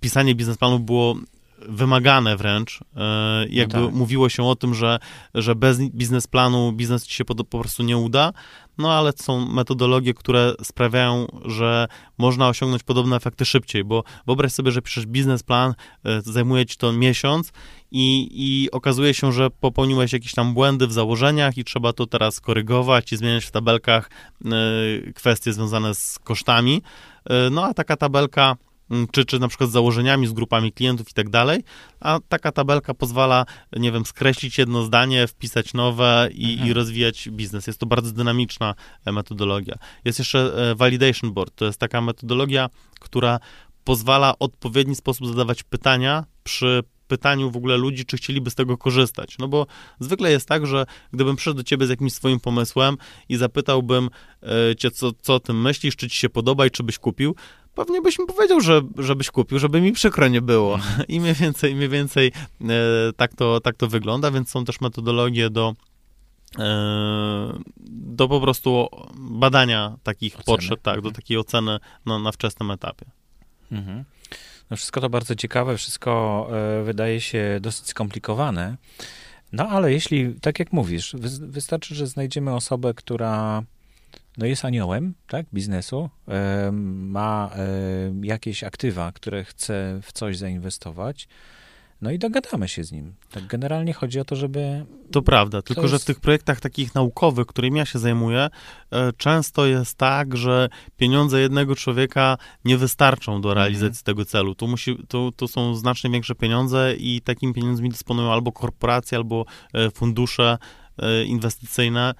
pisanie biznesplanów było wymagane wręcz. E, Jakby tak. mówiło się o tym, że, że bez biznesplanu biznes ci się po, po prostu nie uda, no ale są metodologie, które sprawiają, że można osiągnąć podobne efekty szybciej, bo wyobraź sobie, że piszesz biznesplan, e, zajmuje ci to miesiąc i, i okazuje się, że popełniłeś jakieś tam błędy w założeniach i trzeba to teraz korygować i zmieniać w tabelkach e, kwestie związane z kosztami. No a taka tabelka czy, czy na przykład z założeniami, z grupami klientów i tak dalej, a taka tabelka pozwala, nie wiem, skreślić jedno zdanie, wpisać nowe i, Mhm. i rozwijać biznes. Jest to bardzo dynamiczna e, metodologia. Jest jeszcze e, validation board, to jest taka metodologia, która pozwala w odpowiedni sposób zadawać pytania przy pytaniu w ogóle ludzi, czy chcieliby z tego korzystać. No bo zwykle jest tak, że gdybym przyszedł do ciebie z jakimś swoim pomysłem i zapytałbym e, cię, co, co o tym myślisz, czy ci się podoba i czy byś kupił, pewnie byś mi powiedział, że, żebyś kupił, żeby mi przykro nie było. I mniej więcej, mniej więcej e, tak, to, tak to wygląda, więc są też metodologie do e, do po prostu badania takich Oceny. potrzeb, tak, do Mhm. takiej oceny no, na wczesnym etapie. Mhm. No wszystko to bardzo ciekawe, wszystko e, wydaje się dosyć skomplikowane. No ale jeśli, tak jak mówisz, wy, wystarczy, że znajdziemy osobę, która no jest aniołem, tak, biznesu, e, ma e, jakieś aktywa, które chce w coś zainwestować, no i dogadamy się z nim. Tak generalnie chodzi o to, żeby To prawda, tylko że jest- w tych projektach takich naukowych, którymi ja się zajmuję, e, często jest tak, że pieniądze jednego człowieka nie wystarczą do realizacji tego celu. Tu, musi, tu, tu są znacznie większe pieniądze i takimi pieniędzmi dysponują albo korporacje, albo e, fundusze e, inwestycyjne,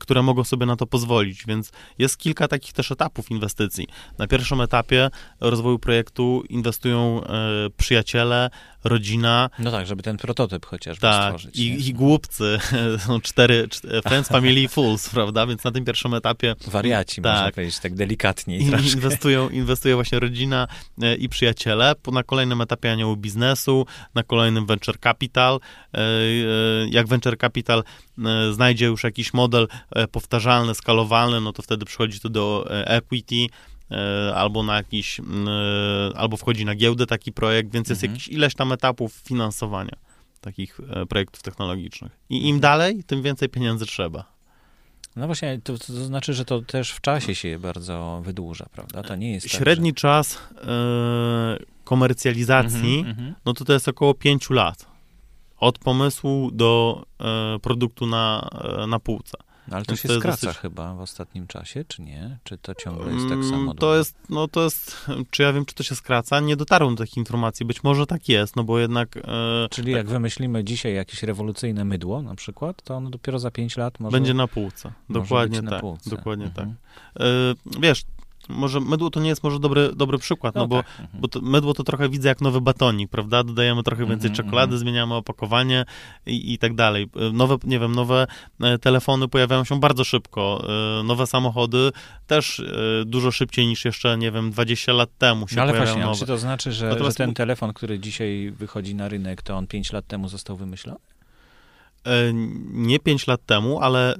które mogą sobie na to pozwolić, więc jest kilka takich też etapów inwestycji. Na pierwszym etapie rozwoju projektu inwestują e, przyjaciele, rodzina, no tak, żeby ten prototyp chociażby tak, stworzyć. nie? i, i głupcy, są cztery, czt- friends, family i fools, prawda, więc na tym pierwszym etapie Wariaci, można tak. powiedzieć, tak delikatniej inwestują, inwestuje właśnie rodzina e, i przyjaciele, Po- na kolejnym etapie anioł biznesu, na kolejnym venture capital, E, jak venture capital znajdzie już jakiś model e, powtarzalny, skalowalny, no to wtedy przychodzi to do e, equity, e, albo na jakiś, e, albo wchodzi na giełdę taki projekt, więc jest Mhm. jakiś ileś tam etapów finansowania takich e, projektów technologicznych. I im dalej, tym więcej pieniędzy trzeba. No właśnie, to, to znaczy, że to też w czasie się bardzo wydłuża, prawda? To nie jest tak, Średni czas e, komercjalizacji, Mhm, mhm. no to to jest około 5 lat. Od pomysłu do e, produktu na, e, na półce. No, ale to Więc się to skraca dosyć- chyba w ostatnim czasie, czy nie? Czy to ciągle jest tak Mm, samo? To długo? jest, no to jest, czy ja wiem, czy to się skraca? Nie dotarłem do takich informacji. Być może tak jest, no bo jednak e, Czyli jak wymyślimy dzisiaj jakieś rewolucyjne mydło na przykład, to ono dopiero za 5 lat może... będzie na półce. może Dokładnie być na tak. półce. Dokładnie Mhm. tak. E, wiesz, może mydło to nie jest może dobry, dobry przykład, no, bo tak. mhm. Bo to, mydło to trochę widzę jak nowy batonik, prawda? Dodajemy trochę więcej Mhm, czekolady, mhm. zmieniamy opakowanie i, i tak dalej. Nowe, nie wiem, nowe e, telefony pojawiają się bardzo szybko. E, Nowe samochody też e, dużo szybciej niż jeszcze, nie wiem, 20 lat temu się No ale właśnie, nowe. czy to znaczy, że, że Natomiast ten mój- telefon, który dzisiaj wychodzi na rynek, to on 5 lat temu został wymyślony? Nie 5 lat temu, ale,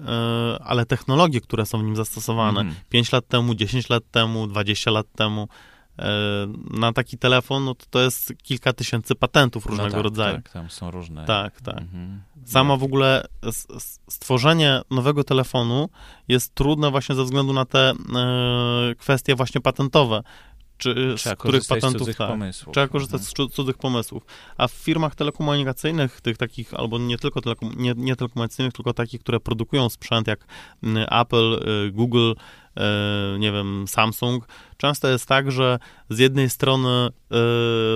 ale technologie, które są w nim zastosowane. Mm. 5 lat temu, 10 lat temu, 20 lat temu na taki telefon, no to, to jest kilka tysięcy patentów różnego no tak, rodzaju. Tak, tam są różne. Tak, tak. Mhm. Sama w ogóle stworzenie nowego telefonu jest trudne właśnie ze względu na te e, kwestie właśnie patentowe. Czy, trzeba z których patentów z tak, pomysłów. Trzeba korzystać mhm. z cudzych pomysłów. A w firmach telekomunikacyjnych, tych takich, albo nie tylko telekom, nie, nie telekomunikacyjnych, tylko takich, które produkują sprzęt, jak Apple, y, Google, y, nie wiem, Samsung, często jest tak, że z jednej strony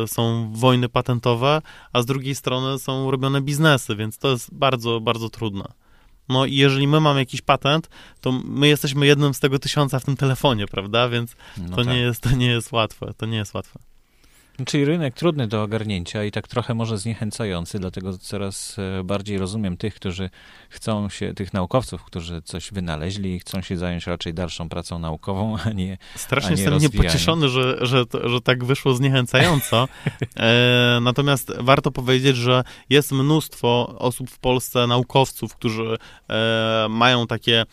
y, są wojny patentowe, a z drugiej strony są robione biznesy, więc to jest bardzo, bardzo trudne. No i jeżeli my mamy jakiś patent, to my jesteśmy jednym z tego tysiąca w tym telefonie, prawda? Więc no to, tak. nie jest, to nie jest łatwe. To nie jest łatwe. Czyli rynek trudny do ogarnięcia i tak trochę może zniechęcający, dlatego coraz e, bardziej rozumiem tych, którzy chcą się, tych naukowców, którzy coś wynaleźli i chcą się zająć raczej dalszą pracą naukową, a nie Strasznie a nie jestem niepocieszony, że, że, że tak wyszło zniechęcająco. E, natomiast warto powiedzieć, że jest mnóstwo osób w Polsce, naukowców, którzy e, mają takie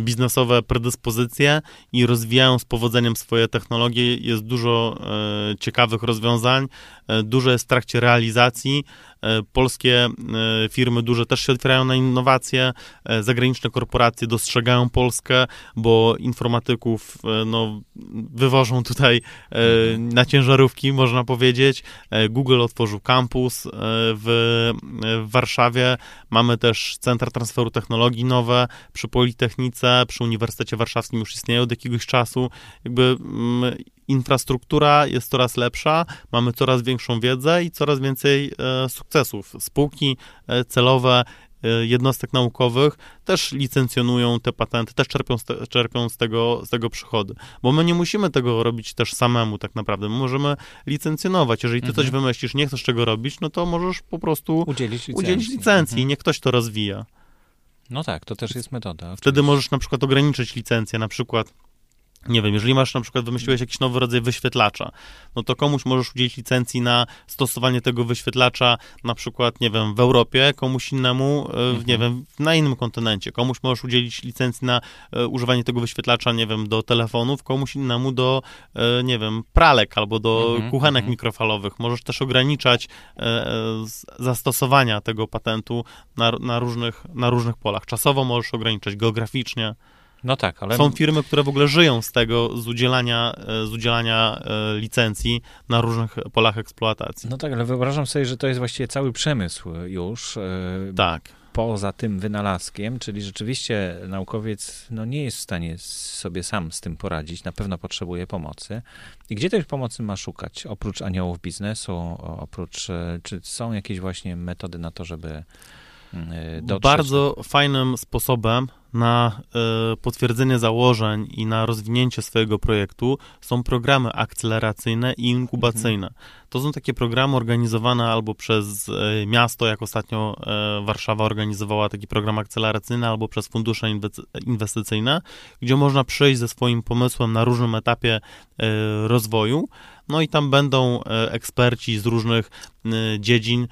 biznesowe predyspozycje i rozwijają z powodzeniem swoje technologie. Jest dużo e, ciekawych rozwiązań, e, dużo jest w trakcie realizacji. E, polskie e, firmy duże też się otwierają na innowacje, e, zagraniczne korporacje dostrzegają Polskę, bo informatyków no, wywożą tutaj na ciężarówki, można powiedzieć. Google otworzył kampus w, w Warszawie. Mamy też centra transferu technologii nowe przy Politechnice, przy Uniwersytecie Warszawskim już istnieją od jakiegoś czasu. Jakby mm, infrastruktura jest coraz lepsza, mamy coraz większą wiedzę i coraz więcej e, sukcesów. Spółki e, celowe e, jednostek naukowych też licencjonują te patenty, też czerpią, z, te, czerpią z, tego, z tego przychody. Bo my nie musimy tego robić też samemu tak naprawdę. My możemy licencjonować. Jeżeli ty mhm. coś wymyślisz, nie chcesz czego robić, no to możesz po prostu udzielić licencji, udzielić licencji mhm. i niech ktoś to rozwija. No tak, to też jest metoda. Wtedy możesz na przykład ograniczyć licencję, na przykład nie wiem, jeżeli masz na przykład, wymyśliłeś jakiś nowy rodzaj wyświetlacza, no to komuś możesz udzielić licencji na stosowanie tego wyświetlacza na przykład, nie wiem, w Europie, komuś innemu, e, mhm. nie wiem, na innym kontynencie. Komuś możesz udzielić licencji na e, używanie tego wyświetlacza, nie wiem, do telefonów, komuś innemu do, e, nie wiem, pralek albo do mhm. kuchenek mhm. mikrofalowych. Możesz też ograniczać zastosowania tego patentu na, na, różnych, na różnych polach. Czasowo możesz ograniczać, geograficznie. No tak, ale... Są firmy, które w ogóle żyją z tego, z udzielania, e, z udzielania e, licencji na różnych polach eksploatacji. No tak, ale wyobrażam sobie, że to jest właściwie cały przemysł już. E, tak. Poza tym wynalazkiem, czyli rzeczywiście naukowiec no, nie jest w stanie sobie sam z tym poradzić, na pewno potrzebuje pomocy. I gdzie tej pomocy ma szukać? Oprócz aniołów biznesu, oprócz, czy są jakieś właśnie metody na to, żeby dotrzeć? Bardzo fajnym sposobem na e, potwierdzenie założeń i na rozwinięcie swojego projektu są programy akceleracyjne i inkubacyjne. Mhm. To są takie programy organizowane albo przez e, miasto, jak ostatnio e, Warszawa organizowała taki program akceleracyjny, albo przez fundusze inwestycyjne, gdzie można przyjść ze swoim pomysłem na różnym etapie rozwoju. No i tam będą eksperci z różnych dziedzin,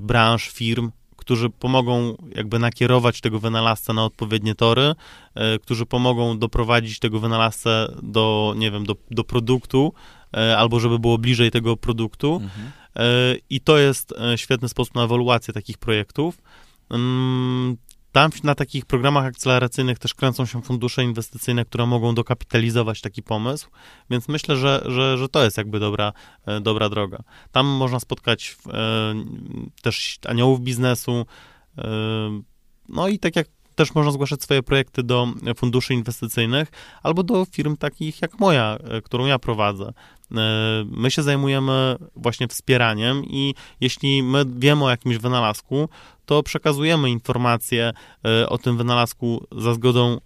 branż, firm, którzy pomogą jakby nakierować tego wynalazcę na odpowiednie tory, e, którzy pomogą doprowadzić tego wynalazcę do, nie wiem, do, do produktu, e, albo żeby było bliżej tego produktu. Mhm. E, I to jest świetny sposób na ewaluację takich projektów. Tam na takich programach akceleracyjnych też kręcą się fundusze inwestycyjne, które mogą dokapitalizować taki pomysł, więc myślę, że, że, że to jest jakby dobra, e, dobra droga. Tam można spotkać e, też aniołów biznesu, e, no i tak jak też można zgłaszać swoje projekty do funduszy inwestycyjnych albo do firm takich jak moja, e, którą ja prowadzę. E, my się zajmujemy właśnie wspieraniem i jeśli my wiemy o jakimś wynalazku, to przekazujemy informacje e, o tym wynalazku za zgodą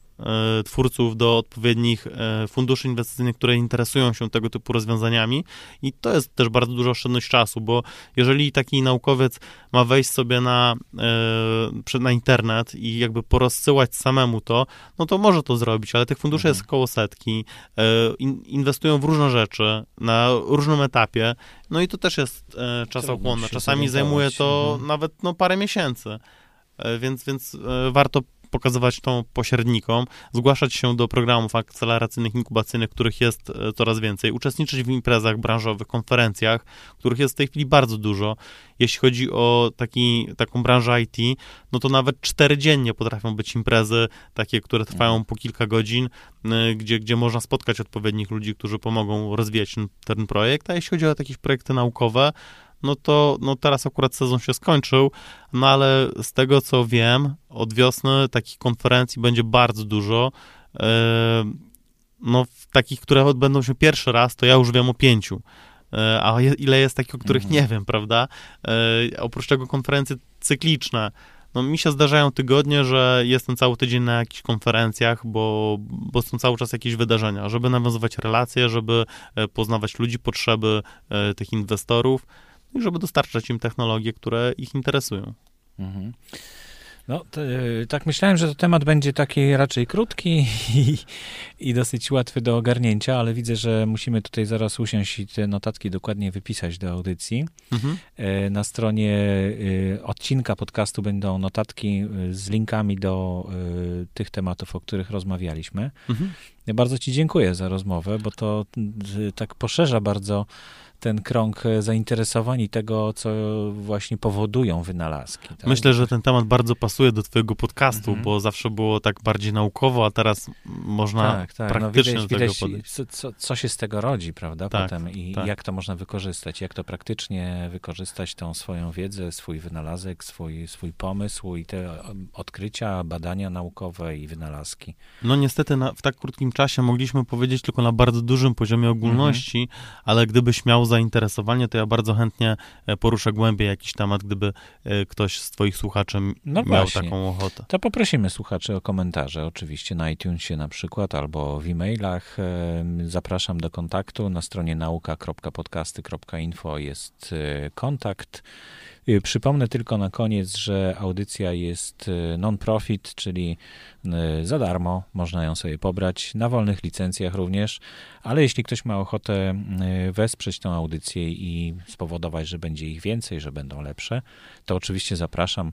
twórców do odpowiednich e, funduszy inwestycyjnych, które interesują się tego typu rozwiązaniami i to jest też bardzo duża oszczędność czasu, bo jeżeli taki naukowiec ma wejść sobie na, e, na internet i jakby porozsyłać samemu to, no to może to zrobić, ale tych funduszy mhm. jest koło setki, inwestują w różne rzeczy na różnym etapie, no i to też jest czasochłonne. Czasami zajmuje to mhm. nawet no, parę miesięcy. E, więc, więc e, warto pokazywać to pośrednikom, zgłaszać się do programów akceleracyjnych, inkubacyjnych, których jest e, coraz więcej, uczestniczyć w imprezach branżowych, konferencjach, których jest w tej chwili bardzo dużo. Jeśli chodzi o taki, taką branżę IT, no to nawet cztery dziennie potrafią być imprezy, takie, które trwają Mhm. po kilka godzin, y, gdzie, gdzie można spotkać odpowiednich ludzi, którzy pomogą rozwijać ten, ten projekt, a jeśli chodzi o jakieś projekty naukowe, no to no teraz akurat sezon się skończył, no ale z tego co wiem, od wiosny takich konferencji będzie bardzo dużo. E, No, takich, które odbędą się pierwszy raz, to ja już wiem o pięciu. E, A ile jest takich, o których Mhm. nie wiem, prawda? E, Oprócz tego konferencje cykliczne. No, mi się zdarzają tygodnie, że jestem cały tydzień na jakichś konferencjach, bo, bo są cały czas jakieś wydarzenia, żeby nawiązywać relacje, żeby e, poznawać ludzi, potrzeby e, tych inwestorów i żeby dostarczać im technologie, które ich interesują. Mhm. No, to, e, tak myślałem, że to temat będzie taki raczej krótki i, i dosyć łatwy do ogarnięcia, ale widzę, że musimy tutaj zaraz usiąść i te notatki dokładnie wypisać do audycji. Mhm. E, Na stronie e, odcinka podcastu będą notatki z linkami do tych tematów, o których rozmawialiśmy. Mhm. Bardzo Ci dziękuję za rozmowę, bo to tak poszerza bardzo ten krąg e, zainteresowań i tego, co właśnie powodują wynalazki. Tak? Myślę, że ten temat bardzo pasuje do twojego podcastu, Mhm. bo zawsze było tak bardziej naukowo, a teraz można tak, tak. praktycznie no, do widać, tego widać podejść. co, co, co się z tego rodzi, prawda, Tak, potem i tak. jak to można wykorzystać, jak to praktycznie wykorzystać tą swoją wiedzę, swój wynalazek, swój, swój pomysł i te um, odkrycia, badania naukowe i wynalazki. No niestety na, w tak krótkim czasie mogliśmy powiedzieć tylko na bardzo dużym poziomie ogólności, Mhm. ale gdybyś miał zainteresowanie, to ja bardzo chętnie e, poruszę głębiej jakiś temat, gdyby e, ktoś z twoich słuchaczy No miał właśnie. taką ochotę. To poprosimy słuchaczy o komentarze, oczywiście na iTunesie na przykład, albo w e-mailach. Em, Zapraszam do kontaktu. Na stronie nauka.podcasty.info jest e, kontakt. Y, Przypomnę tylko na koniec, że audycja jest e, non-profit, czyli e, za darmo, można ją sobie pobrać, na wolnych licencjach również, ale jeśli ktoś ma ochotę wesprzeć tą audycję i spowodować, że będzie ich więcej, że będą lepsze, to oczywiście zapraszam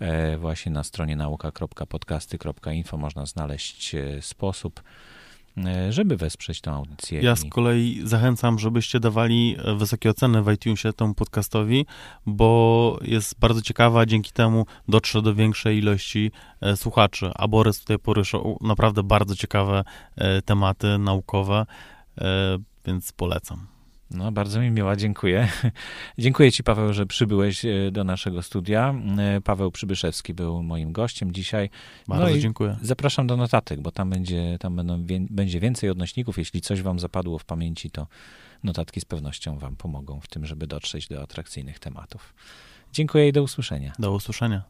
E, Właśnie na stronie nauka.podcasty.info można znaleźć e, sposób, żeby wesprzeć tę audycję. Ja z kolei zachęcam, żebyście dawali e, wysokie oceny w iTunesie temu podcastowi, bo jest bardzo ciekawa, dzięki temu dotrze do większej ilości e, słuchaczy. A Borys tutaj poruszył naprawdę bardzo ciekawe e, tematy naukowe, e, więc polecam. No, bardzo mi miła, dziękuję. dziękuję Ci, Paweł, że przybyłeś e, do naszego studia. E, Paweł Przybyszewski był moim gościem dzisiaj. Bardzo No dziękuję. Zapraszam do notatek, bo tam będzie, tam będą, będzie więcej odnośników. Jeśli coś Wam zapadło w pamięci, to notatki z pewnością Wam pomogą w tym, żeby dotrzeć do atrakcyjnych tematów. Dziękuję i do usłyszenia. Do usłyszenia.